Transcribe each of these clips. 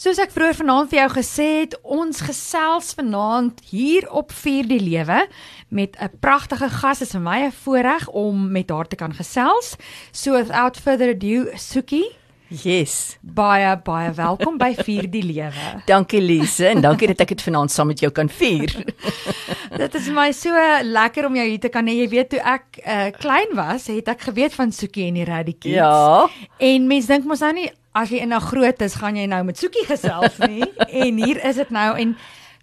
Soos ek vroeër vanaand vir jou gesê het, ons gesels vanaand hier op Vier die Lewe met 'n pragtige gas. Dit is vir my 'n voorreg om met haar te kan gesels. So without further ado, Sukie, Yes. baie baie welkom by Vier die Lewe. Dankie Lise en dankie dat ek dit vanaand saam met jou kan vier. Dit is my so lekker om jou hier te kan hê. Jy weet toe ek uh, klein was, het ek geweet van Sukie en die Radicals. Ja. En mense dink mos nou nie as jy in 'n groot is, gaan jy nou met Soekie gesels nie. en hier is dit nou en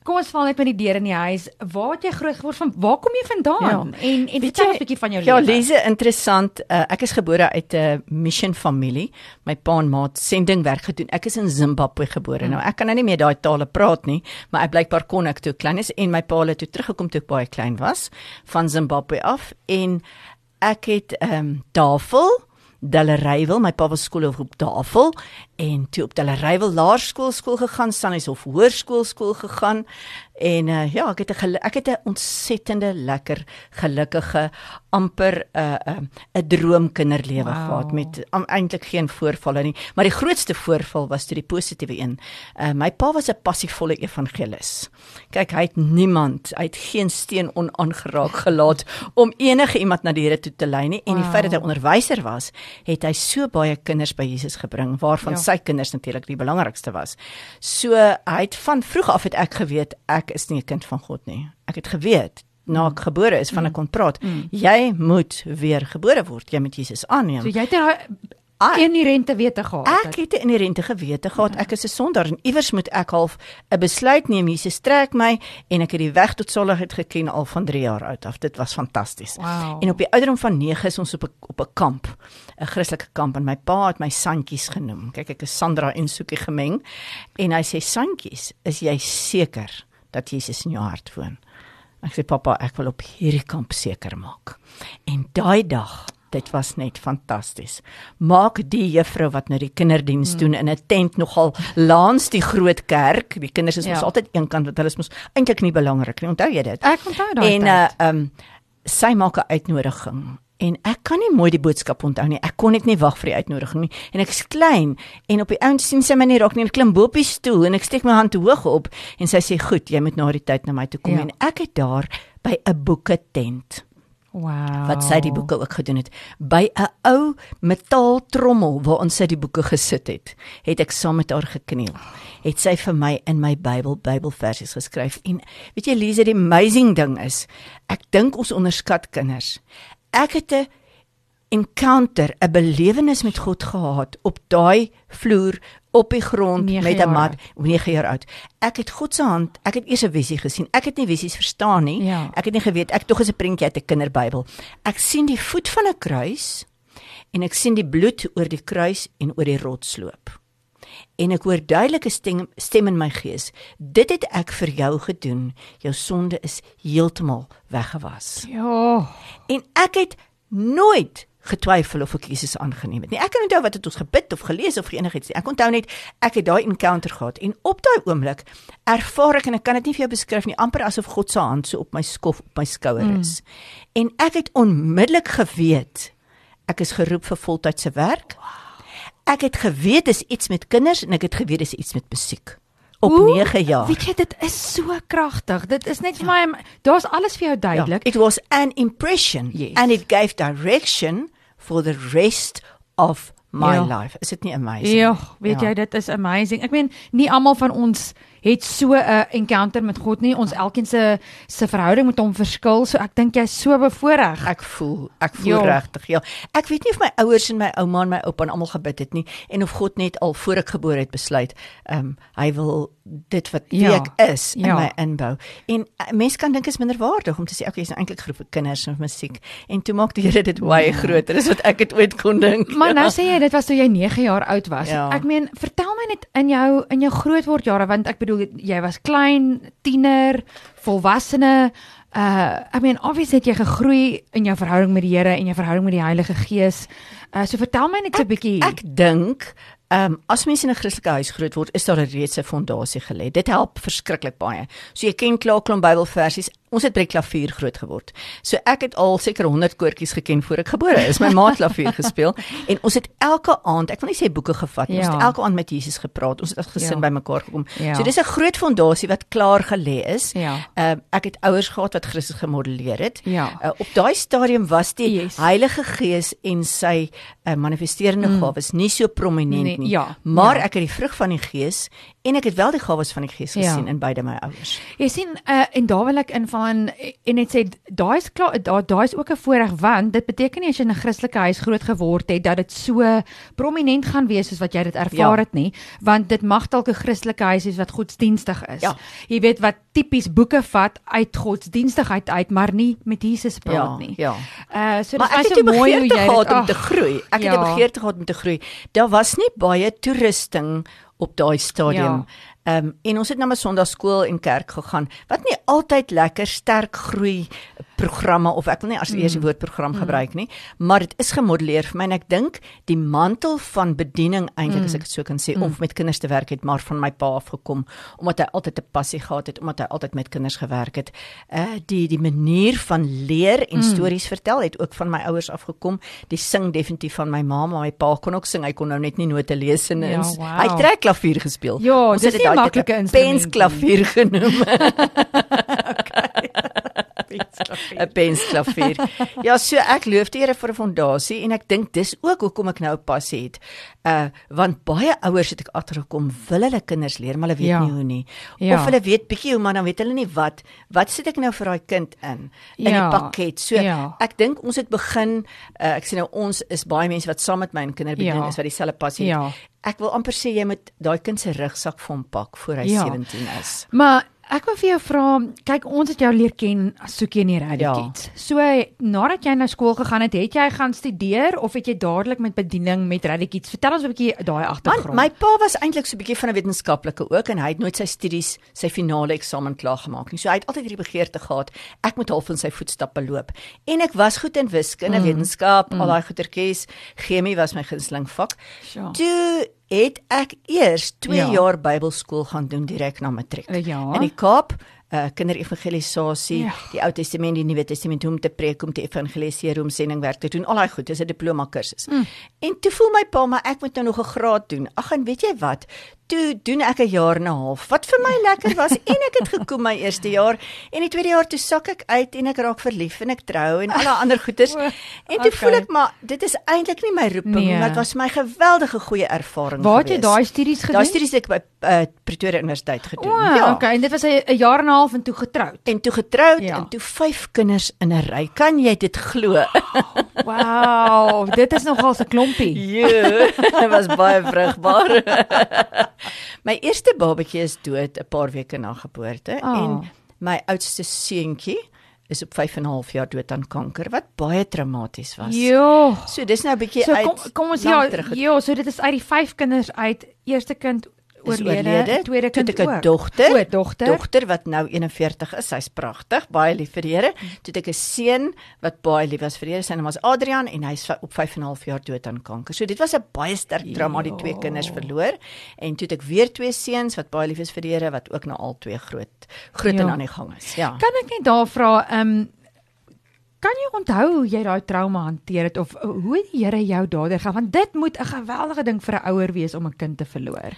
kom ons val net met die deur in die huis. Waar het jy groot geword van? Waar kom jy vandaan? Ja. En en vertel ons 'n bietjie van jou Ja, lewe. Lise, interessant. Uh, ek is gebore uit 'n mission familie. My pa en ma het sendingwerk gedoen. Ek is in Zimbabwe gebore. Hmm. Nou ek kan nou nie meer daai tale praat nie, maar ek blykbaar kon ek toe klein is en my pa het toe teruggekom toe ek baie klein was van Zimbabwe af en ek het ehm um, tafel Dallerywil, my pa was skoolhoof op Tafel en toe op Dallerywil Laerskool skool gegaan, Sannieshof Hoërskool skool gegaan en uh, ja, ek het 'n ek het 'n ontsettende lekker gelukkige amper 'n uh, 'n uh, 'n droomkinderlewe Wow. gehad met um, eintlik geen voorvalle nie, maar die grootste voorval was toe die positiewe een. Uh, my pa was 'n passievolle evangelis. Kyk, hy het niemand, hy het geen steen onaangeraak gelaat om enige iemand na die Here toe te lei nie en die Wow. feit dat hy onderwyser was, het hy so baie kinders by Jesus gebring waarvan ja. sy kinders natuurlik die belangrikste was. So hy het van vroeg af het ek geweet ek is nie 'n kind van God nie. Ek het geweet na ek gebore is van ek kon praat. Mm. Jy moet weer gebore word. Jy moet Jesus aanneem. So jy het daai Ah, inherente wete gehad. Ek het 'n inherente gewete gehad ek is 'n sondaar en iewers moet ek half 'n besluit neem. Jesus trek my en ek het die weg tot saligheid geken al van 3 jaar oud af. Dit was fantasties. Wow. En op die ouderdom van 9 is ons op 'n op 'n kamp, 'n Christelike kamp en my pa het my Santjies genoem. Kyk, ek is Sandra en Soekie gemeng en hy sê Santjies, is jy seker dat Jesus in jou hart woon? Ek sê pappa, ek wil op hierdie kamp seker maak. En daai dag Dit was net fantasties. Maak die juffrou wat nou die kinderdiens Hmm. doen in 'n tent nogal langs die groot kerk. Die kinders is Ja. mos altyd eenkant want hulle is mos eintlik nie belangrik nie. Onthou jy dit? Ek onthou daai En tyd. uh um sy maak 'n uitnodiging en ek kan nie mooi die boodskap onthou nie. Ek kon net nie wag vir die uitnodiging nie. En ek is klein en op die ount sien sy my nie raak nie. Ek klim bo op die stoel en ek steek my hand hoog op en sy sê goed, jy moet na die tyd na my toe kom Ja. en ek het daar by 'n boeke tent wow. wat sy die boeke ook gedoen het by 'n ou metaaltrommel waar ons sy die boeke gesit het het ek saam met haar gekniel het sy vir my in my Bybel Bybelversies geskryf en weet jy Lise die amazing ding is ek dink ons onderskat kinders ek het 'n encounter 'n belewenis met God gehad op daai vloer op die grond met 'n mat oud. 9 jaar oud. Ek het God se hand, ek het eers 'n visie gesien. Ek het nie visies verstaan nie. Ja. Ek het nie geweet ek tog is 'n prentjie uit 'n kinderbybel. Ek sien die voet van 'n kruis en ek sien die bloed oor die kruis en oor die rots loop. En ek hoor duidelike stem, stem in my gees. Dit het ek vir jou gedoen. Jou sonde is heeltemal weggewas. Ja. En ek het nooit getwyfel of ek Jesus aangeneem het nie. Ek kan onthou wat het ons gebid of gelees of enigiets nie. Ek onthou net ek het daai encounter gehad en op daai oomblik ervaar ek en ek kan dit nie vir jou beskryf nie, amper asof God se hand so op my skof op my skouer is. Mm. En ek het onmiddellik geweet ek is geroep vir voltydse werk. Ek het geweet dis iets met kinders en ek het geweet dis iets met musiek. Op Hoe? 9 jaar. Weet jy dit is so kragtig. Dit is net vir my daar's alles vir jou duidelik. It was an impression Yes. and it gave direction for the rest of my Ja. life. Is dit nie amazing? Ja, weet jy dit is amazing. Ek meen nie almal van ons het so 'n encounter met God nie. Ons elkeen se se verhouding met hom verskil. So ek dink jy's so bevoordeel. Ek voel, ek voel Ja. regtig, ja. Ek weet nie of my ouers en my ouma en my oupa en almal gebid het nie en of God net al voor ek gebore het besluit, ehm um, hy wil dit wat Ja. ek is in Ja. my inbou. En uh, mense kan dink is minderwaardig om te sê okay, is nou eintlik geroep vir kinders en musiek. En toe maak die Here dit baie groter as wat ek dit ooit kon dink. Maar nou sê jy dit was toe jy 9 jaar oud was. Ja. Ek meen, vertel my net in jou in jou grootword jare want ek bedoel jy was klein, tiener, volwassene. Uh ek meen obviously het jy gegroei in jou verhouding met die Here en jou verhouding met die Heilige Gees. Uh so vertel my net so 'n bietjie. Ek dink Ehm um, as mense in 'n Christelike huis groot word, is daar 'n reeds 'n fondasie gelê. Dit help verskriklik baie. So jy ken klaar klomp Bybelversies. Ons het by klavier groot geword. So ek het al seker 100 koortjies geken voor ek gebore is. My ma het klavier gespeel en ons het elke aand, ek wil nie sê boeke gevat nie, ons Ja. het elke aand met Jesus gepraat. Ons het as gesin Ja. bymekaar gekom. Ja. So dis 'n groot fondasie wat klaar gelê is. Ja. Uh, ek het ouers gehad wat Christus gemodelleer het. Ja. Uh, op daai stadium was die Yes. Heilige Gees en sy uh, manifesterende mm. gawes nie so prominent Nee, nie. ja, Maar ja. ek het die vrug van die Gees en ek het wel die gawes van die Gees Ja. gesien in beide my ouers. Jy sien uh, en daar wil ek inval en net sê daai is klaar daai is ook 'n voorreg want dit beteken nie as jy in 'n Christelike huis groot geword het dat dit so prominent gaan wees soos wat jy dit ervaar Ja. het nie want dit mag dalk 'n Christelike huis wees wat godsdienstig is. Ja. Jy weet wat tipies boeke vat uit godsdienstigheid uit maar nie met Jesus praat nie. Ja. Uh so dis baie het so mooi hoe jy dit- gehad om te groei. Ek het 'n ja. begeerte gehad om te groei. Daar was nie baie toerusting op daai stadium. Ehm um, en ons het na my Sondagskool en kerk gegaan wat nie altyd lekker sterk groei programme of ek wil nie as eers die woord program gebruik nie, maar dit is gemodelleer vir my en ek dink die mantel van bediening eintlik as ek dit so kan sê om met kinders te werk het maar van my pa afgekom omdat hy altyd 'n passie gehad het omdat hy altyd met kinders gewerk het. Uh die die manier van leer en stories vertel het ook van my ouers afgekom. Die sing definitief van my ma, maar my pa kon ook sing. Hy kon nou net nie note lees en Ja, wow. hy het trekklavier gespeel. Ja, Ons dis het 'n dit daai maklike 'n instrument. Pensklavier genoem. 'n pensklavier. Ja, so ek loof die Here vir 'n fondasie en ek dink dis ook hoekom ek nou passie het. Uh want baie ouers het ek agtergekom wil hulle kinders leer, maar hulle weet Ja. nie hoe nie. Ja. Of hulle weet bietjie hoe, maar dan weet hulle nie wat. Wat sit ek nou vir daai kind in in Ja. die pakket? So Ja. ek dink ons het begin uh, ek sê nou ons is baie mense wat saam met my in kinderbediening Ja. is wat dieselfde passie Ja. het. Ek wil amper sê jy moet daai kind se rugsak vir hom pak voor hy Ja. 17 is. Maar ek wil vir jou vra, kyk ons het jou leer ken as soek jy in die Radio Ja. Kids. So nadat jy na skool gegaan het, het jy gaan studeer of het jy dadelik met bediening met Radio Kids? Vertel ons 'n bietjie daai Man, agtergrond. my pa was eintlik so 'n bietjie van 'n wetenskaplike ook en hy het nooit sy studies, sy finale eksamen klaar gemaak nie. So hy het altyd hierdie begeerte gehad, ek moet half in sy voetstappe loop. En ek was goed in wiskunde, mm. wetenskap, mm. al daai goetertjies. Chemie was my gunsteling vak. Sure. Toe het ek eers 2 Ja. ja. jaar Bybelskool gaan doen direk na matriek. Ja. In die Kaap uh kinderevangelisasie, ja. die Ou Testament, die Nuwe Testament, hoe om te preek, om te evangeliseer, om sendingwerk te doen. Al daai goed, dis 'n diploma kursus. Mm. En toe voel my pa maar ek moet nou nog 'n graad doen. Ag en weet jy wat? Toe doen ek 'n jaar en 'n half. Wat vir my lekker was en ek het gekom my eerste jaar en die tweede jaar toe sak ek uit en ek raak verlief en ek trou en al daai ander goeders. En toe okay. voel ek maar dit is eintlik nie my roeping nie, Nee. maar dit was my geweldige goeie ervaring Waar het jy gewees. daai studies gedoen? Daai studies ek by uh, Pretoria Universiteit gedoen. O, ja. okay, en dit was 'n jaar en 'n half en toe getroud. En toe getroud ja. en toe vyf kinders in 'n ry. Kan jy dit glo? Wow, dit is nogal 'n klompie. Ja, dit was baie vrugbaar. my eerste babatjie is dood 'n paar weke na geboorte Oh. en my oudste seuntjie is op 5 en 'n half jaar dood aan kanker wat baie traumaties was. Jo. So dis nou 'n bietjie So uit. kom kom ons ja, ja, so dit is uit die vyf kinders uit. Eerste kind is oorlede, tweede Toe kind het ek 'n ook. dogter. O, dogter. Dogter wat nou 41 is. Sy's pragtig, baie lief vir die Here. Toe het ek 'n seun wat baie lief was vir die Here. Sy naam was Adrian en hy's op 5 en 'n half jaar dood aan kanker. So dit was 'n baie sterk trauma die twee Ja. kinders verloor. En toe het ek weer twee seuns wat baie lief is vir die Here wat ook nou al twee groot groot Ja. en aan die gang is. Ja. Kan ek net daar vra, ehm um, kan jy onthou hoe jy daai trauma hanteer het of uh, hoe die Here jou daardeur gaan? Want dit moet 'n geweldige ding vir 'n ouer wees om 'n kind te verloor.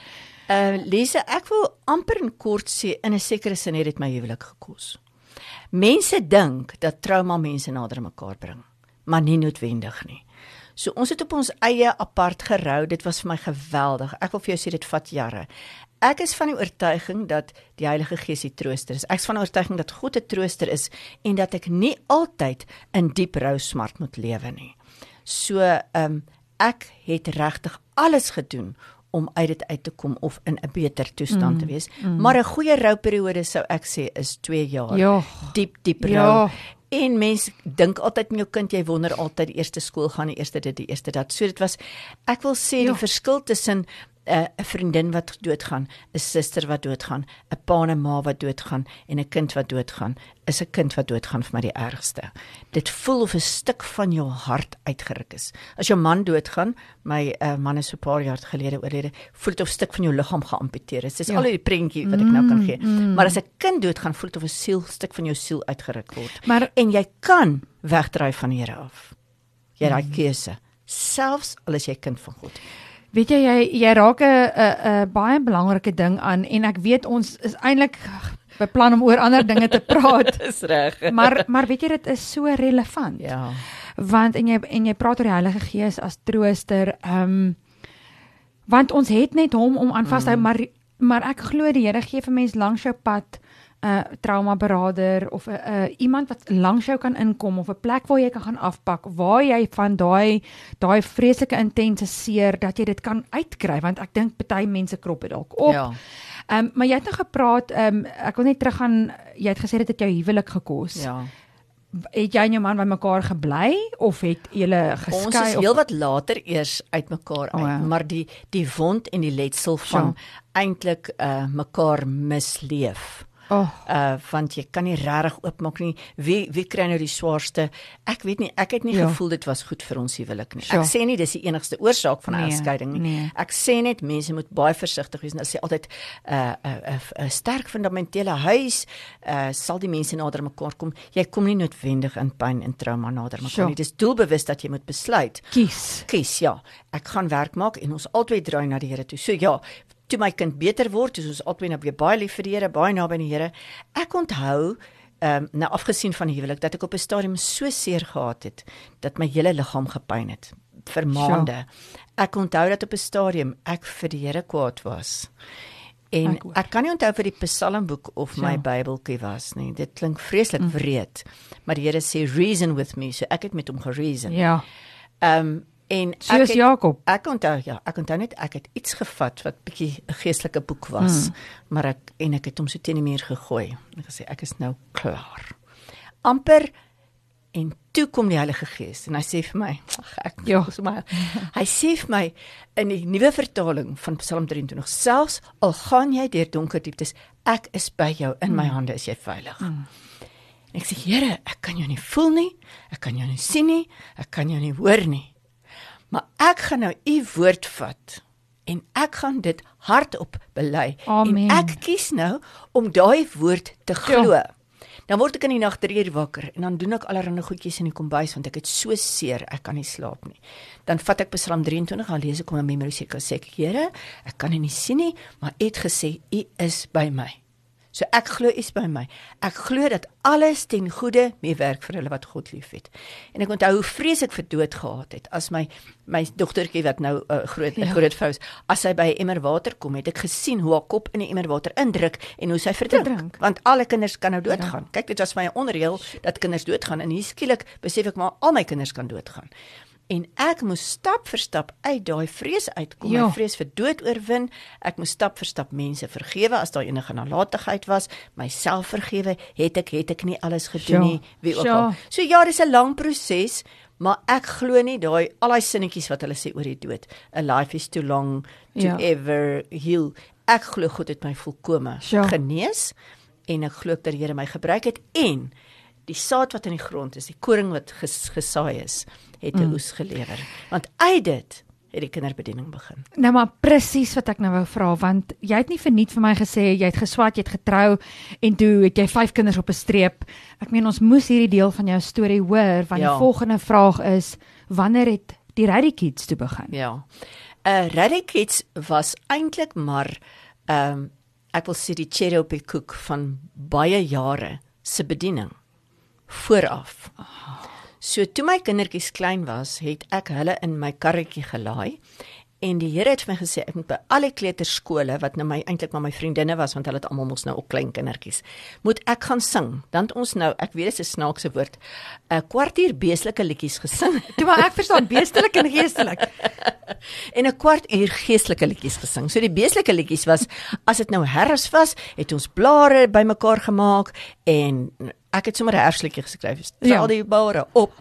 Uh Lise, ek wil amper in kort sê in 'n sekere sin het dit my huwelik gekos. Mense dink dat trauma mense nader mekaar bring, maar nie noodwendig nie. So ons het op ons eie apart gerou. Dit was vir my geweldig. Ek wil vir jou sê dit vat jare. Ek is van die oortuiging dat die Heilige Gees die trooster is. Ek is van die oortuiging dat God 'n trooster is en dat ek nie altyd in diep rou smart moet lewe nie. So, ehm um, ek het regtig alles gedoen om uit dit uit te kom of in 'n beter toestand mm, te wees. Mm. Maar 'n goeie rouperiode sou ek sê is 2 jaar. Ja. Diep diep rou. Ja. En mense dink altyd met jou kind, jy wonder altyd eerste skool gaan, die eerste dit, die eerste dat. So dit was ek wil sê Ja. die verskil tussen 'n 'n vriendin wat doodgaan, 'n suster wat doodgaan, 'n pa en 'n ma wat doodgaan en 'n kind wat doodgaan, is 'n kind wat doodgaan vir my die ergste. Dit voel of 'n stuk van jou hart uitgeruk is. As jou man doodgaan, my uh, man is so 'n paar jaar gelede oorlede, voel dit of 'n stuk van jou liggaam geamputeer is. Dis Ja. al die prentjie wat ek nou kan Mm, gee. mm. Maar as 'n kind doodgaan, voel dit of 'n siel stuk van jou siel uitgeruk word. Maar En jy kan wegdryf van die Here af. Jy het daai Mm. keuse, selfs al is jy kind van God. Weet jy jy jy raak 'n 'n 'n baie belangrike ding aan en ek weet ons is eintlik beplan om oor ander dinge te praat. Dis reg. Maar maar weet jy dit is so relevant. ja. Want en jy en jy praat oor die Heilige Gees as trooster. Ehm um, want ons het net hom om aan vas te hou, Mm. maar maar ek glo die Here gee vir mens langs jou pad 'n uh, trauma beraader of 'n uh, iemand wat langs jou kan inkom of 'n plek waar jy kan gaan afpak waar jy van daai daai vreeslike intense seer dat jy dit kan uitkry want ek dink party mense krop dit dalk op. Ja. Ehm um, maar jy het nou gepraat ehm um, ek wil net teruggaan jy het gesê dit het jou huwelik gekos. Ja. Het jy en jou man by mekaar gebly of het julle Ons geskei is of heelwat later eers uitmekaar uit, O, ja. maar die die wond en die letsel van eintlik uh mekaar misleef. Oh, uh want jy kan nie regtig oopmaak nie. Wie wie kry nou die swaarste? Ek weet nie, ek het nie Ja. gevoel dit was goed vir ons huwelik nie. Sure. Ek sê nie dis die enigste oorsaak van 'n Nee, egskeiding nie. nee. Ek sê net mense moet baie versigtig wees en as jy altyd 'n uh, 'n uh, 'n uh, sterk fundamentele huis uh sal die mense nader mekaar kom. Jy kom nie noodwendig in pyn en trauma nader mekaar Sure. nie. Dis doelbewus dat jy moet besluit kies. kies ja ek gaan werk maak en ons albei draai na die Here toe so ja toe my kind beter word is ons albei nou weer baie lief vir die Here baie naby aan die Here ek onthou ehm um, nou afgesien van die huwelik dat ek op 'n stadium so seer gehad het dat my hele liggaam gepyn het vir maande. Ek onthou dat op 'n stadium ek vir die Here kwaad was. En Ek ek kan nie onthou vir die Psalmboek of my Ja. Bybeltjie was nie. Dit klink vreeslik Mm. wreed maar die Here sê reason with me. So ek het met hom gereason. Ja. Ehm um, en Soos het, Jakob. ek onthou ja, ek onthou net ek het iets gevat wat bietjie 'n geestelike boek was, Mm. maar ek en ek het hom so teen die muur gegooi. En ek gesê ek is nou klaar. amper en toe kom die Heilige Gees en hy sê vir my, ag ek Ja. ja. maar hy sê vir my in die nuwe vertaling van Psalm 23 selfs al gaan jy deur donker dieptes, ek is by jou in my hande is jy veilig. Mm. En ek sê Here, ek kan jou nie voel nie, ek kan jou nie sien nie, ek kan jou nie hoor nie. Maar ek gaan nou u woord vat en ek gaan dit hardop bely en ek kies nou om daai woord te glo. Dan word ek in die nag 3 uur wakker en dan doen ek allerlei goedjies in die kombuis want ek het so seer, ek kan nie slaap nie. Dan vat ek Psalm 23 en lees ek hom in memory seker sê ek Here, ek kan U nie sien nie, maar U het gesê U is by my. So ek glo is by my. Ek glo dat alles ten goeie meewerk vir hulle wat God liefhet. En ek onthou hoe vrees ek vir dood gehad het as my my dogtertjie wat nou 'n uh, groot Ja. ja. groot vrou is, as sy by 'n emmer water kom, het ek gesien hoe haar kop in die emmer water indruk en hoe sy verdrink. Verdrink. Want alle kinders kan nou doodgaan. Ja. Kyk, dit was my onreël dat kinders doodgaan en hier skielik besef ek maar al my kinders kan doodgaan. En ek moes stap vir stap uit daai vrees uitkom. Ja. My vrees vir dood oorwin. Ek moes stap vir stap mense vergewe as daar enige nalatigheid was, myself vergewe. Het ek het ek nie alles gedoen Ja. nie, wie ook Ja. al. So ja, dis 'n lang proses, maar ek glo nie daai al daai sinnetjies wat hulle sê oor die dood. A life is too long to Ja. ever heal. Ek glo God het my volkome Ja. genees en ek glo dat die Here my gebruik het en die saad wat in die grond is, die koring wat ges, gesaai is, het 'n mm. oes gelewer. Want uit dit het die kinderbediening begin. Nou maar presies wat ek nou wou vra want jy het nie verniet vir my gesê jy het geswat, jy het getrou en toe het jy vyf kinders op 'n streep. Ek meen ons moes hierdie deel van jou storie hoor want Ja. die volgende vraag is wanneer het die Ready Kids toe begin? Ja. Uh Radicats was eintlik maar ehm um, ek wil sê die cherry op die koek van baie jare se bediening vooraf. So toe my kindertjies klein was, het ek hulle in my karretjie gelaai en die Here het vir my gesê ek moet by al die kleuterskole wat nou my eintlik maar my vriendinne was want hulle het almal mos nou ook klein kindertjies, moet ek gaan sing. Dan het ons nou, ek weet dit is 'n snaakse woord, 'n kwartier beeslike liedjies gesing. Toe maar ek verstaan beestelik en geestelik. en 'n kwart uur geestelike liedjies gesing. So die beeslike liedjies was as dit nou herfs was, het ons blare bymekaar gemaak en ek het sommer 'n herslikkie geskryf. Ja. Straal die blare op,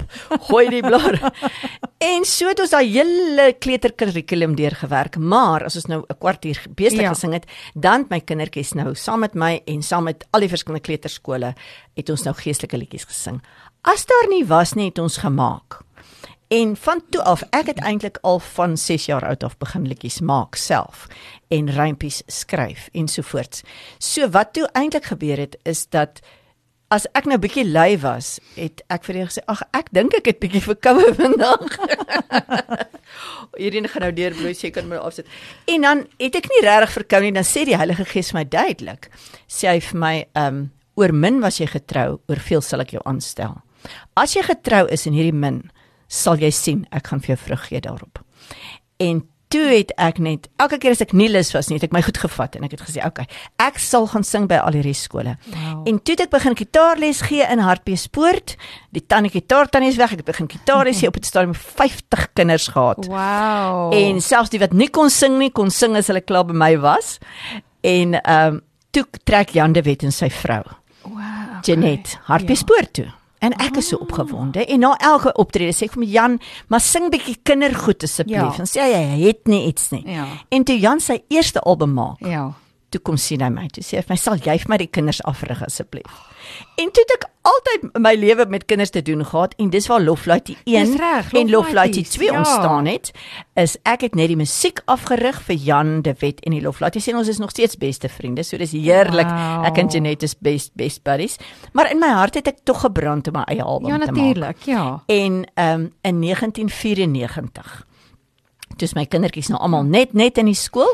gooi die blare. en so het ons daai hele kleuterkurrikulum deurgewerk, maar as ons nou 'n kwartier besig Ja. gesing het, dan my kindertjies nou saam met my en saam met al die verskillende kleuterskole het ons nou geestelike liedjies gesing. As daar nie was nie, het ons gemaak. En van toe af, ek het eintlik al van 6 jaar oud af begin liedjies maak self en rympies skryf ensovoorts. So wat toe eintlik gebeur het is dat as ek nou bietjie lui was, het ek vir hulle gesê, "Ag, ek dink ek het bietjie verkoue vandag." Hierdie gaan nou deurbloei, sê kan my afsit. En dan het ek nie regtig verkou nie, dan sê die Heilige Gees my duidelik. Sê hy vir my, um, oor min was jy getrou, oor veel sal ek jou aanstel. As jy getrou is in hierdie min, sal jy sien ek gaan vir jou vrug gee daarop. En toe het ek net elke keer as ek nie lus was nie, het ek my goed gevat en ek het gesê, "Oké, okay, ek sal gaan sing by al hierdie skole." Wow. En toe het ek begin gitaarles gee in Hartbeespoort. Die tannie gitaar tannie is weg. Ek het begin gitaarles gee op 'n stadium 50 kinders gehad. Wow. En selfs die wat nie kon sing nie, kon sing as hulle klaar by my was. En ehm um, toe trek Jan de Wet en sy vrou, wow. Janet, Hartbeespoort toe. En ek is so opgewonde en na elke optrede sê ek vir my Jan, maar sing bietjie kindergoed asseblief. Ja. En sê hy het nie iets nie. Ja. En toe Jan sy eerste album maak, Ja. toe kom sien hy my. Toe sê hy vir my, "Sal jy vir my die kinders afrig asseblief?" En toe het ek altyd my lewe met kinders te doen gehad en dis waar Lofluitie 1 Dis reg, en Lofluitie Lofluities, 2 ja. ontstaan het. Is ek het net die musiek afgerig vir Jan de Wet en die Lofluitie sê ons is nog steeds beste vriende. So dis heerlik. Wow. Ek en Janet is best best buddies. Maar in my hart het ek tog gebrand om my eie album Ja te maak. natuurlik, ja. En ehm um, in 1994 Dis my kindertjies nou almal net net in die skool.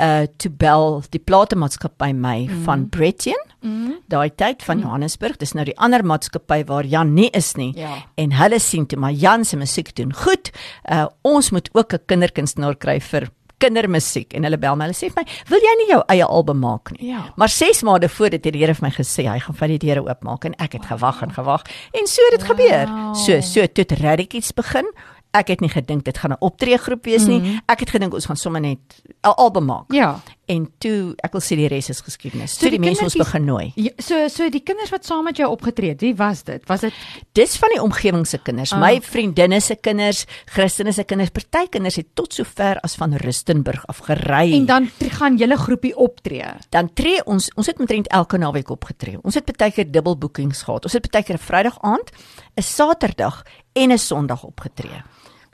Uh toe bel die platemaatskappy my mm. van Bretton. Mm. Daai tyd van mm. Johannesburg. Dis nou die ander maatskappy waar Jan nie is nie. Ja. En hulle sien toe maar Jan se musiek doen goed. Uh ons moet ook 'n kinderkunstenaar kry vir kindermusiek en hulle bel my hulle sê vir my wil jy nie jou eie album maak nie Ja. maar 6 maande voor dit het die Here vir my gesê hy gaan vir die deure oopmaak en ek het gewag en gewag en so het dit gebeur Wow. so so toe het Radicals begin ek het nie gedink dit gaan 'n optreegroep wees nie Mhm. ek het gedink ons gaan sommer net 'n album maak Ja. en toe ek wil sê die res is geskiedenis So toe die, die mense ons begin nooi Ja, so so die kinders wat saam met jou opgetree het, wie was dit? Was dit dis van die omgewing se kinders Ah. my vriendinne se kinders Christene se kinders party kinders het tot so ver as van Rustenburg af gery en dan gaan julle groepie optree? dan tree ons ons het omtrent elke naweek opgetree. Ons het baie keer dubbel boekings gehad. Ons het baie keer 'n Vrydag aand, 'n Saterdag en 'n Sondag opgetree.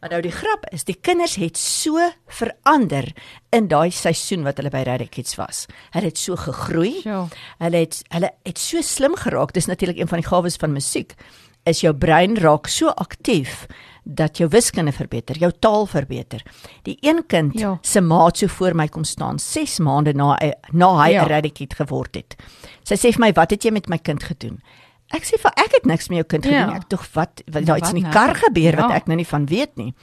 Maar nou die grap is, die kinders het so verander in daai seisoen wat hulle by Red Kids was. Hulle het so gegroei. Sjoe. Hulle het hulle het so slim geraak. Dis natuurlik een van die gawes van musiek. Is jou brein raak so aktief dat jou wiskunde verbeter, jou taal verbeter. Die een kind Ja. se maat so voor my kom staan 6 maande na hy- na hy Ja. Radicate geword het. Sy sê vir my, "Wat het jy met my kind gedoen?" Ek sê vir ek het niks met jou kind Ja. gedoen nie. Ek tog wat wat daar iets Wat in die nou? kar gebeur wat Ja. ek nou nie van weet nie.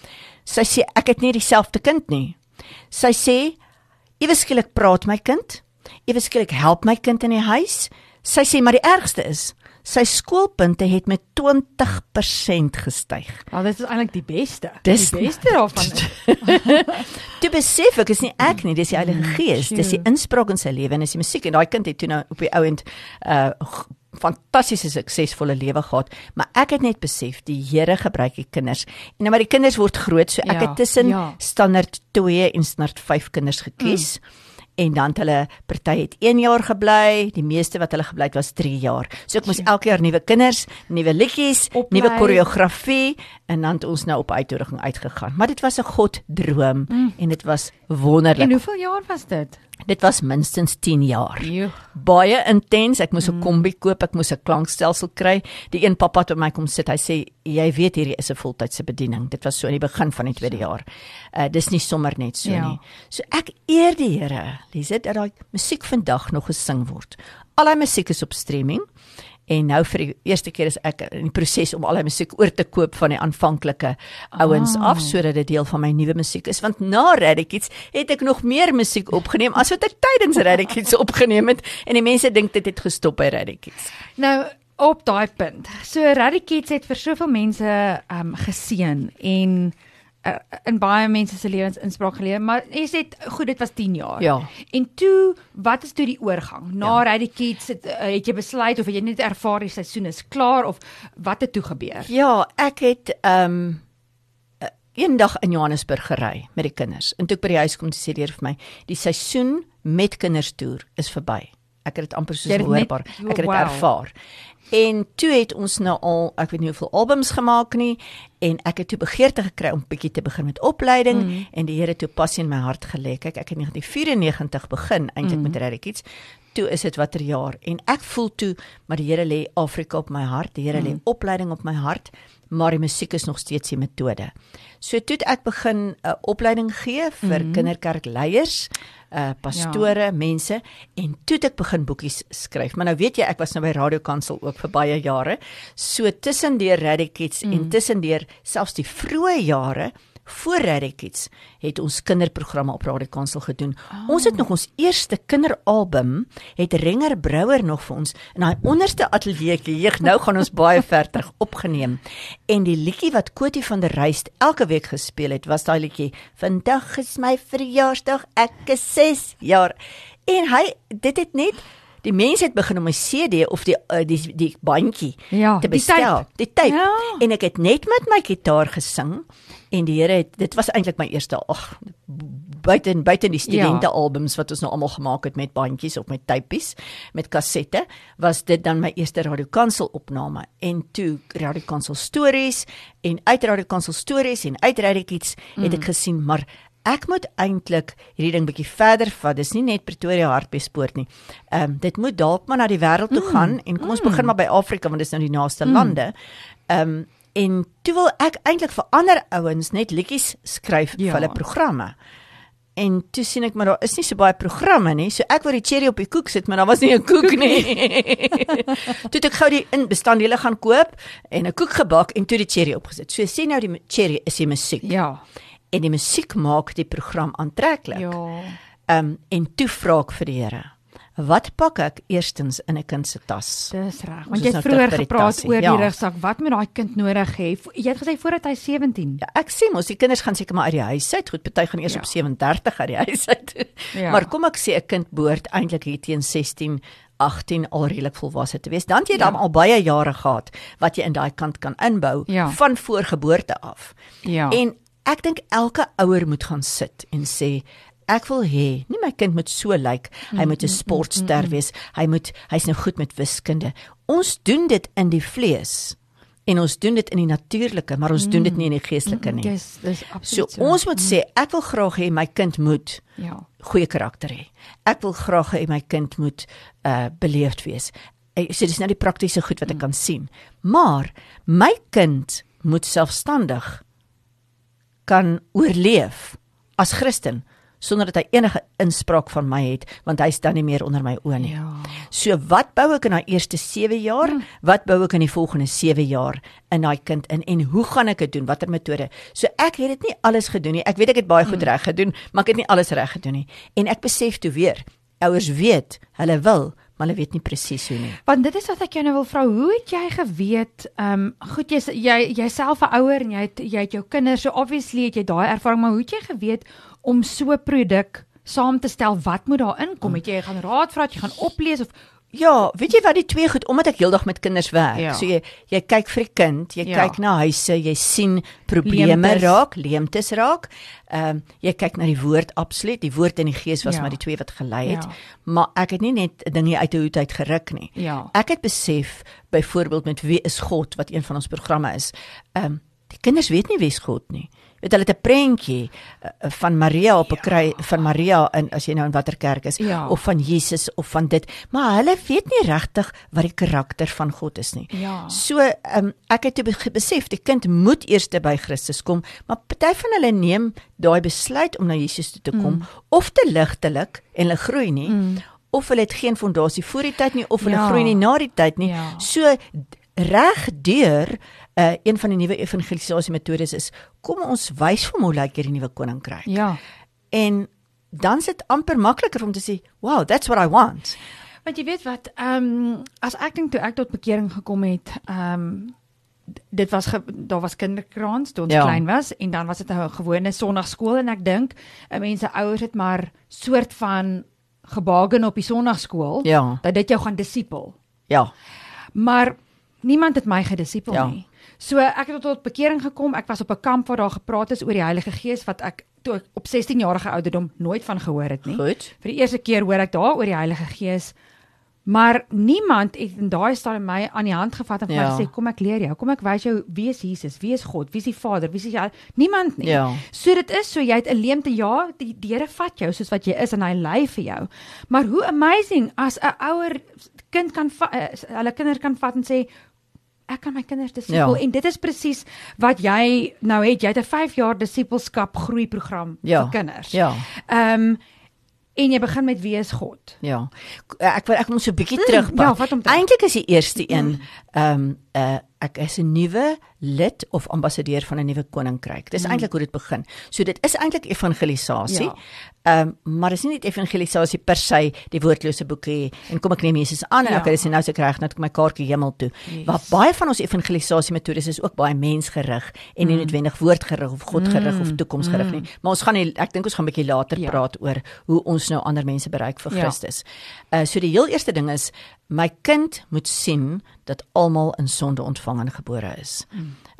Sy sê ek het nie dieselfde kind nie. Sy sê ewe skielik praat my kind. Ewe skielik help my kind in die huis. Sy sê maar die ergste is sy skoolpunte het met 20% gestyg. Wel, dit is eintlik die beste. Dis- die beste daarvan. is- Toe besef ek is nie ek nie, dis die Heilige Gees, dis die inspraak in sy lewe en dis die musiek en daai kind het toe nou op die ouend uh, fantastiese suksesvolle lewe gehad, maar ek het net besef die Here gebruik die kinders. En nou maar die kinders word groot, so ek Ja, het tussen ja. standaard 2 en standaard 5 kinders gekies. Mm. En dan het hulle party het 1 jaar gebly, die meeste wat hulle gebly het was 3 jaar. So ek moes elke jaar nuwe kinders, nuwe liedjies, nuwe koreografie en dan het ons nou op uitnodiging uitgegaan. Maar dit was 'n God droom mm. en dit was wonderlik. En hoeveel jaar was dit? Dit was minstens 10 jaar. Joe. Baie intens. Ek moes 'n kombi koop, ek moes 'n klankstelsel kry. Die een pappa het by my kom sit. Hy sê jy weet hierdie is 'n voltydse bediening. Dit was so aan die begin van die tweede jaar. Uh dis nie sommer net so Ja. nie. So ek eer die Here, Liset, dat daai musiek vandag nog gesing word. Al daai musiek is op streaming. En nou vir die eerste keer is ek in die proses om al die musiek oor te koop van die aanvanklike ouens Ah. af sodat dit deel van my nuwe musiek is want na Radicals het ek nog meer musiek opgeneem as wat ek tydens Radicals opgeneem het en die mense dink dit het gestop by Radicals. Nou op daai punt. So Radicats het vir soveel mense um geseën en uh, in baie mense se lewens inspraak gelewer, maar jy sê goed, dit was 10 jaar. Ja. En toe, wat is toe die oorgang? Na Ja. die kids het, uh, het jy besluit of het jy net ervaar die seisoen is klaar of wat het toe gebeur? Ja, ek het ehm um, eendag in Johannesburg gery met die kinders. En toe ek by die huis kom, sê die Here vir my, die seisoen met kinders toer is verby. Ek het dit amper soos dit net- hoorbaar. Ek het dit Wow. ervaar. En toe het ons nou al, ek weet nie hoeveel albums gemaak nie en ek het toe begeerte gekry om bietjie te begin met opleiding mm. en die Here het toe passie in my hart gelê. Kyk, ek het in 1994 begin eintlik mm. met Rally Kids. Toe is dit watter jaar en ek voel toe maar die Here lê Afrika op my hart. Die Here mm. lê opleiding op my hart, maar die musiek is nog steeds die metode. So toe ek begin 'n uh, opleiding gee vir mm. kinderkerkleiers, uh pastore, ja. mense en toe ek begin boekies skryf. Maar nou weet jy ek was nou by Radio Kansel ook vir baie jare. So tussendeur Radikits mm. en tussendeur selfs die vroeë jare voor Radikits het ons kinderprogramme op Radio Kansel gedoen. Oh. Ons het nog ons eerste kinderalbum het Renger Brouwer nog vir ons in daai onderste ateljeeetjie. Jeug, nou gaan ons baie ver terug opgeneem. En die liedjie wat Kotie van der Ruyst elke week gespeel het, was daai liedjie: "Vandag is my verjaarsdag, ek is 6 jaar." En hy dit het net die mense het begin om 'n CD of die uh, die die bandjie Ja, te bestel. Die tape. Ja. En ek het net met my gitaar gesing en die Here het dit was eintlik my eerste ag buite buite die studente albums wat ons nou almal gemaak het met bandjies of met tapies met kassette was dit dan my eerste radiokansel opname en toe radiokansel stories en uit radiokansel stories en uit radiokiets het ek gesien maar Ek moet eintlik hierdie ding bietjie verder vat. Dis nie net Pretoria Hartbeespoort nie. Ehm um, dit moet dalk maar na die wêreld toe gaan en kom ons begin maar by Afrika want dis nou die naaste lande. Ehm um, en toe wil ek eintlik vir ander ouens net liedjies skryf ja. Vir hulle programme. En toe sien ek maar daar is nie so baie programme nie. So ek wou die cherry op die koek sit, maar daar was nie 'n koek nie. toe ek gou die in bestanddele gaan koop en 'n koek gebak en toe die cherry opgesit. So sien nou die cherry is die musiek Ja. En die musiek maak die program aantreklik. Ja. Ehm um, en toe vra ek vir die Here, wat pak ek eerstens in 'n kind se tas? Dis reg. Want jy nou het terug vroeër gepraat oor ja. die rugsak. Wat moet daai kind nodig hê? Jy het gesê voordat hy 17. Ja, ek sê mos die kinders gaan seker maar uit die huis uit. Goed, party gaan eers Ja. op 37 uit die huis uit. Ja. Maar kom ek sê 'n kind behoort eintlik hier teen 16 18 al redelik volwasse te wees. Dan jy Ja. dan al baie jare gehad wat jy in daai kant kan inbou Ja. van voorgeboorte af. Ja. En ek dink elke ouer moet gaan sit en sê ek wil hê nie my kind moet so lyk. Like, hy moet 'n sportster wees. Hy moet hy's nou goed met wiskunde. Ons doen dit in die vlees en ons doen dit in die natuurlike maar ons doen dit nie in die geestelike nie. Dis dis so absoluut so. ons moet sê ek wil graag hê my kind moet ja. goeie karakter hê. Ek wil graag hê my kind moet uh beleefd wees. Ek sê dis nou die praktiese goed wat ek kan sien. Maar my kind moet selfstandig kan oorleef as Christen sonder dat hy enige inspraak van my het want hy staan nie meer onder my oë nie. Ja. So wat bou ek in daai eerste 7 jaar? Wat bou ek in die volgende 7 jaar in daai kind in en hoe gaan ek dit doen? Watter metode? So ek het dit nie alles gedoen nie. Ek weet ek het baie goed reg gedoen, maar ek het nie alles reg gedoen nie. En ek besef toe weer, ouers weet, hulle wil, maar hulle weet nie presies hoe nie. Want dit is wat ek jou nou wil vra, hoe het jy geweet, ehm um, goed jy jy jouself 'n ouer en jy het jy het jou kinders, so obviously het jy daai ervaring, maar hoe het jy geweet om so 'n produk saam te stel? Wat moet daarin kom? Het jy gaan raad vra, het jy gaan oplees of Ja, weet jy wat die twee goed omdat ek heeldag met kinders werk. Ja. So jy jy kyk vir die kind, jy Ja. kyk na huise, jy sien probleme Leemtes. raak, leemtes raak. Ehm um, jy kyk na die woord absoluut, die woord en die gees was Ja. maar die twee wat gelei het. Ja. Maar ek het nie net dinge uit 'n hoed uit geruk nie. Ja. Ek het besef byvoorbeeld met wie is God wat een van ons programme is. Ehm um, die kinders weet nie wie is God nie. Weet hulle het 'n prentjie uh, van Maria op 'n kry van Maria in as jy nou in watter kerk is Ja. of van Jesus of van dit, maar hulle weet nie regtig wat die karakter van God is nie. Ja. So, um, ek het toe be- besef die kind moet eers by Christus kom, maar party van hulle neem daai besluit om na Jesus toe te kom mm. of te ligtelik en hulle groei nie. Mm. Of hulle het geen fondasie voor die tyd nie of hulle Ja. groei nie na die tyd nie. Ja. So reg deur uh, een van die nuwe evangelisasie metodes is kom ons wys vir hom hoe lyk hierdie nuwe koninkryk. Ja. En dan is dit amper makliker om te sê, "Wow, that's what I want." Want jy weet wat, ehm um, as ek dink toe ek tot bekering gekom het, ehm um, dit was ge, daar was kinderkraans toe ons Ja. klein was en dan was dit 'n gewone sonnaarskool en ek dink 'n mens se ouers het maar soort van gebaken op die sonnaarskool Ja. dat dit jou gaan disipel. Ja. Maar niemand het my gedisipel ja. nie. So ek het tot bekering gekom. Ek was op 'n kamp waar daar gepraat is oor die Heilige Gees wat ek toe ek op 16 jarige ouderdom nooit van gehoor het nie. Goed. Vir die eerste keer hoor ek daar oor die Heilige Gees. Maar niemand het in daai stadium my aan die hand gevat en vir Ja. my gesê kom ek leer jou, kom ek wys jou wie is Jesus, wie is God, wie is die Vader, wie is die niemand nie. Ja. So dit is so jy het 'n leemte ja, die, die Here vat jou soos wat jy is en hy lei vir jou. Maar hoe amazing as 'n ouer kind kan eh, hulle kinders kan vat en sê ek kan my kinders disipel Ja. en dit is presies wat jy nou het jy het 'n 5 jaar disipelskap groeiprogram Ja. vir kinders. Ja. Ehm en jy begin met wie is God? Ja. Ek wil ek moet so 'n bietjie Mm, terugpak. ja, hom terug. Eintlik is die eerste een ehm um, uh ek is 'n nuwe lid of ambassadeur van 'n nuwe koninkryk. Dis mm. eintlik hoe dit begin. So dit is eintlik evangelisasie. Ja. Ehm um, maar dis nie net evangelisasie per se die woordlose boekie en kom ek neem Jesus aan en Ja. okay, dis nou se reg nou kom my kaartjie hemel toe. Yes. Maar baie van ons evangelisasie metodes is ook baie mensgerig en nie Mm. noodwendig woordgerig of godgerig of toekomsgerig nie. Maar ons gaan nie, ek dink ons gaan 'n bietjie later Ja. praat oor hoe ons nou ander mense bereik vir Ja. Christus. Uh so die heel eerste ding is my kind moet sien dat almal in sonde ontvang en gebore is.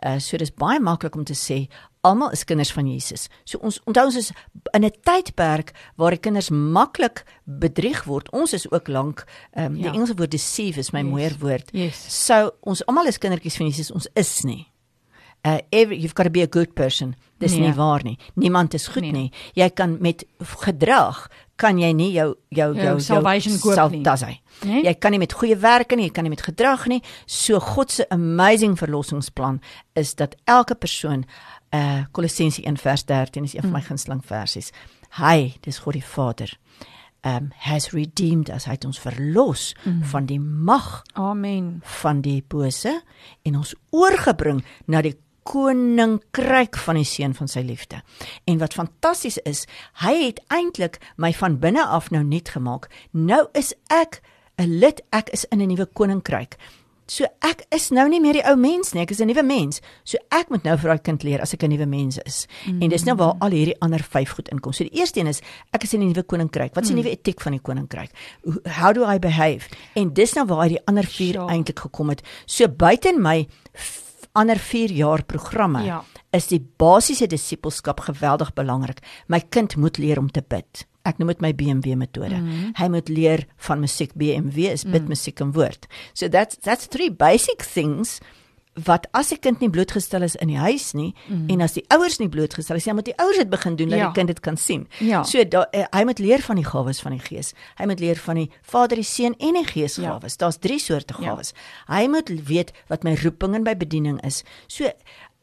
Uh so dis baie maklik om te sê almal is kinders van Jesus. So ons onthou ons is in 'n tydperk waar die kinders maklik bedrieg word. Ons is ook lank ehm um, die Ja. Engelse woord deceive is my Yes. mooier woord. Yes. So ons almal is kindertjies van Jesus, ons is nie. Uh every, you've got to be a good person. Dis Nee. nie waar nie. Niemand is goed Nee. nie. Jy kan met gedrag kan jy nie jou jou Jou jou salvation koop sal- nie. Dis hy. Nee? Jy kan nie met goeie werke nie, jy kan nie met gedrag nie. So God se amazing verlossingsplan is dat elke persoon uh Kolossense 1 vers 13 is een van my Mm. gunsteling versies. Hy, dis God die Vader, um has redeemed us. Hy het ons verlos Mm. van die mag Amen. van die bose en ons oorgebring na die koninkryk van die seun van sy liefde. En wat fantasties is, hy het eintlik my van binne af nou nuut gemaak. Nou is ek 'n lid, ek is in 'n nuwe koninkryk. So ek is nou nie meer die ou mens nie, ek is 'n nuwe mens. So ek moet nou vir daai kind leer as ek 'n nuwe mens is. Mm. En dis nou waar al hierdie ander 5 goed inkom. So die eerste een is ek is in 'n nuwe koninkryk. Wat is die nuwe etiek van die koninkryk? How do I behave? En dis nou waar die ander 4 Sure. eintlik gekom het. So buiten my f- ander 4 jaar programme Ja. is die basiese disipelskap geweldig belangrik. My kind moet leer om te bid. Ek noem dit my BMW metode. Mm -hmm. Hy moet leer van musiek. BMW is bid, mm. musiek en woord. So that's that's three basic things wat as 'n kind nie blootgestel is in die huis nie mm. en as die ouers nie blootgestel is, dan moet die ouers dit begin doen dat Ja. die kind dit kan sien. Ja. So da, uh, hy moet leer van die gawes van die Gees. Hy moet leer van die Vader, die Seun en die Gees Ja. gawes. Daar's drie soorte Ja. gawes. Hy moet weet wat my roeping en my bediening is. So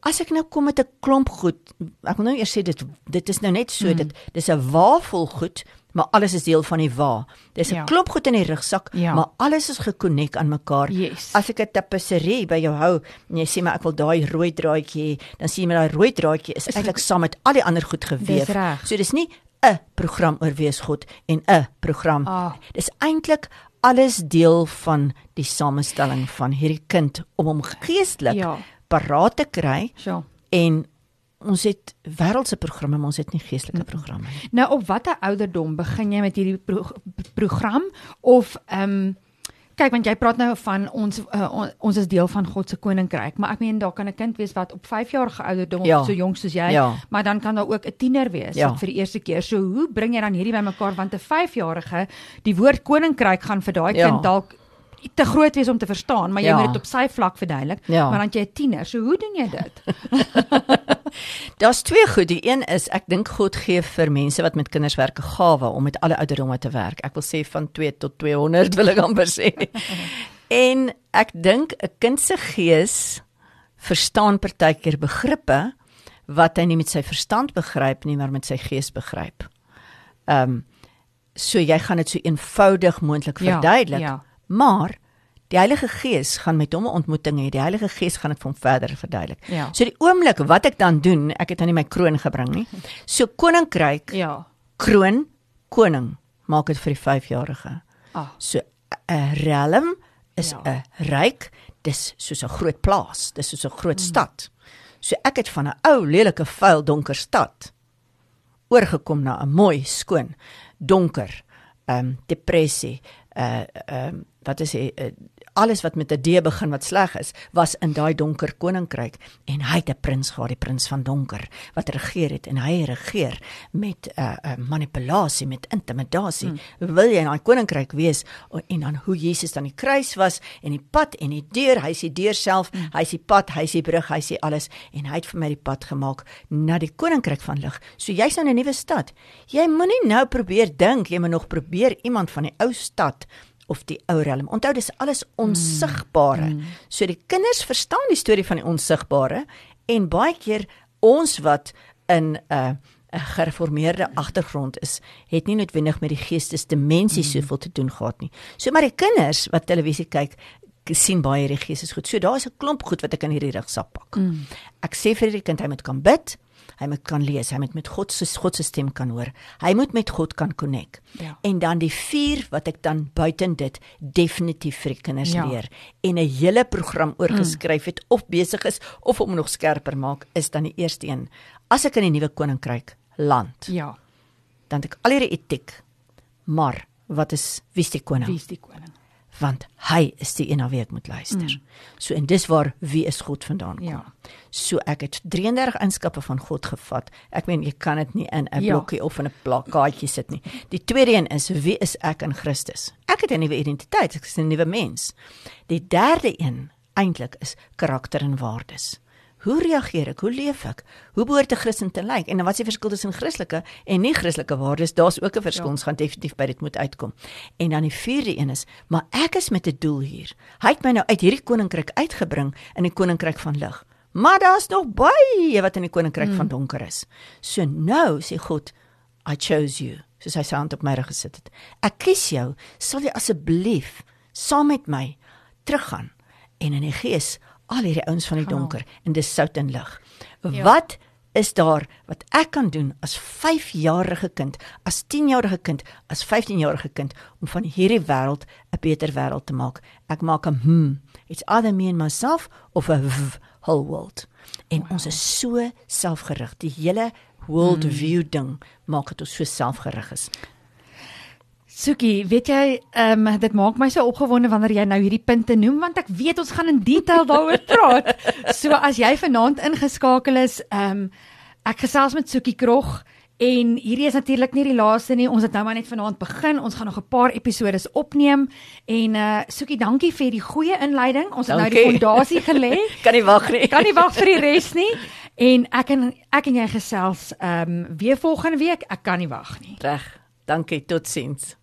as ek nou kom met 'n klomp goed, ek wil nou eers sê dit dit is nou net so mm. dit dis 'n waafel goed, maar alles is deel van die wa. Dis 'n Ja. klomp goed in die rugsak, Ja. maar alles is gekonnek aan mekaar. Yes. As ek 'n tapisserie by jou hou en jy sê maar ek wil daai rooi draadjie hê, dan sien jy met daai rooi draadjie is Is eintlik saam met al die ander goed geweef. Dis. So dis nie 'n program oor wees God en 'n program. Ah. Dis eintlik alles deel van die samestelling van hierdie kind om hom geestelik Ja. paraat te kry So. en ons het wêreldse programme, maar ons het nie geestelike programme nie. Nou op watter ouderdom begin jy met hierdie pro program of ehm um, kyk want jy praat nou van ons uh, on, ons is deel van God se koninkryk, maar ek meen daar kan 'n kind wees wat op 5 jaar ouderdom Ja. so jonk soos jy, Ja. maar dan kan daar ook 'n tiener wees Ja. wat vir die eerste keer. So hoe bring jy dan hierdie bymekaar want 'n 5-jarige die woord koninkryk gaan vir daai Ja. kind dalk te groot wees om te verstaan, maar jy Ja. moet dit op sy vlak verduidelik. Ja. Maar dan jy 'n tiener. So hoe doen jy dit? Daar's twee goed. Die een is ek dink God gee vir mense wat met kinders werk 'n gawe om met alle ouderdomme te werk. Ek wil sê van 2 tot 200 wil ek amper sê. en ek dink 'n kind se gees verstaan partykeer begrippe wat hy nie met sy verstand begryp nie, maar met sy gees begryp. Ehm um, so jy gaan dit so eenvoudig moontlik Ja, verduidelik. ja. Maar die Heilige Gees gaan met hom 'n ontmoeting hê. Die Heilige Gees gaan dit vir hom verder verduidelik. Ja. So die oomblik wat ek dan doen, ek het nou nie my kroon gebring nie. So koninkryk, Ja. kroon, koning, maak dit vir die 5-jarige. Ah. So 'n realm is Ja. 'n ryk, dis soos 'n groot plaas, dis soos 'n groot stad. So ek het van 'n ou lelike vuil donker stad oorgekom na 'n mooi skoon donker ehm um, depressie uh ehm um, wat is hy uh, alles wat met 'n D begin wat sleg is was in daai donker koninkryk. En hy het 'n prins gehad die prins van donker wat regeer het. En hy regeer met 'n uh, uh, manipulasie met intimidasie. Hmm. wil jy in daai koninkryk wees? En dan hoe Jesus dan die kruis was en die pad en die deur. Hy is die deur self. Hmm. hy is die pad hy is die brug hy is die alles. En hy het vir my die pad gemaak na die koninkryk van lig. So jy's nou in 'n nuwe stad. Jy moenie nou probeer dink jy moet nog probeer iemand van die ou stad of die ou riem. Onthou dis alles onsigbare. Mm. So die kinders verstaan die storie van die onsigbare en baie keer ons wat in 'n uh, 'n gereformeerde agtergrond is, het nie noodwendig met die geestesdimensie mm. soveel te doen gehad nie. So maar die kinders wat televisie kyk, sien baie hierdie geestes goed. So daar's 'n klomp goed wat ek in hierdie rugsak pak. Mm. Ek sê vir die kind hy moet kan bid, hy moet kan lees, hy moet met God se God se stem kan hoor. Hy moet met God kan connect. Ja. En dan die vier wat ek dan buiten dit definitief vir die kinders Ja. leer en 'n hele program oorgeskryf het of besig is of om nog skerper maak is dan die eerste een. As ek in die nuwe koninkryk land, Ja. dan het ek al hierdie etiek. Maar wat is wie is die koning? Wie is die koning? Want hy is die een na wie ek moet luister. Mm. So en dis waar wie is God vandaan kom. Ja. So ek het 33 eienskappe van God gevat. Ek meen jy kan dit nie in 'n Ja. blokkie of in 'n plakkaatjie sit nie. Die tweede een is wie is ek in Christus? Ek het 'n nuwe identiteit, ek is 'n nuwe mens. Die derde een eintlik is karakter en waardes. Hoe reageer ek? Hoe leef ek? Hoe behoort 'n Christen te lyk? En dan wat is die verskil tussen Christelike en nie Christelike waardes? Daar's ook 'n verskil. Ja. Ons gaan definitief by dit moet uitkom. En dan die vierde een is, maar ek is met 'n doel hier. Hy het my nou uit hierdie koninkryk uitgebring in die koninkryk van lig. Maar daar's nog baie wat in die koninkryk mm. van donker is. So nou sê God, I chose you. Soos hy sy hand op my rug gesit het. Ek kies jou. Sal jy asseblief saam met my teruggaan en in die gees al hierdie ouens van die donker en dis sout en lig. Ja. Wat is daar wat ek kan doen as 5-jarige kind, as 10-jarige kind, as 15-jarige kind om van hierdie wêreld 'n beter wêreld te maak? Ek maak 'n hmm. It's either me and myself of a v, whole world. En wow. ons is so selfgerig. Die hele world hmm. view ding maak dit ons so selfgerig is. Sukie, weet jy, ehm um, dit maak my so opgewonde wanneer jy nou hierdie punte noem want ek weet ons gaan in detail daaroor praat. So as jy vanaand ingeskakel is, ehm um, ek gesels met Sukie Krog en hierdie is natuurlik nie die laaste nie. Ons het nou maar net vanaand begin. Ons gaan nog 'n paar episode opneem en uh Sukie, dankie vir die goeie inleiding. Ons het nou die fondasie gelê. Kan nie wag nie. kan nie wag vir die res nie. En ek en ek en jy gesels ehm um, weer volgende week. Ek kan nie wag nie. Reg. Dankie. Totsiens.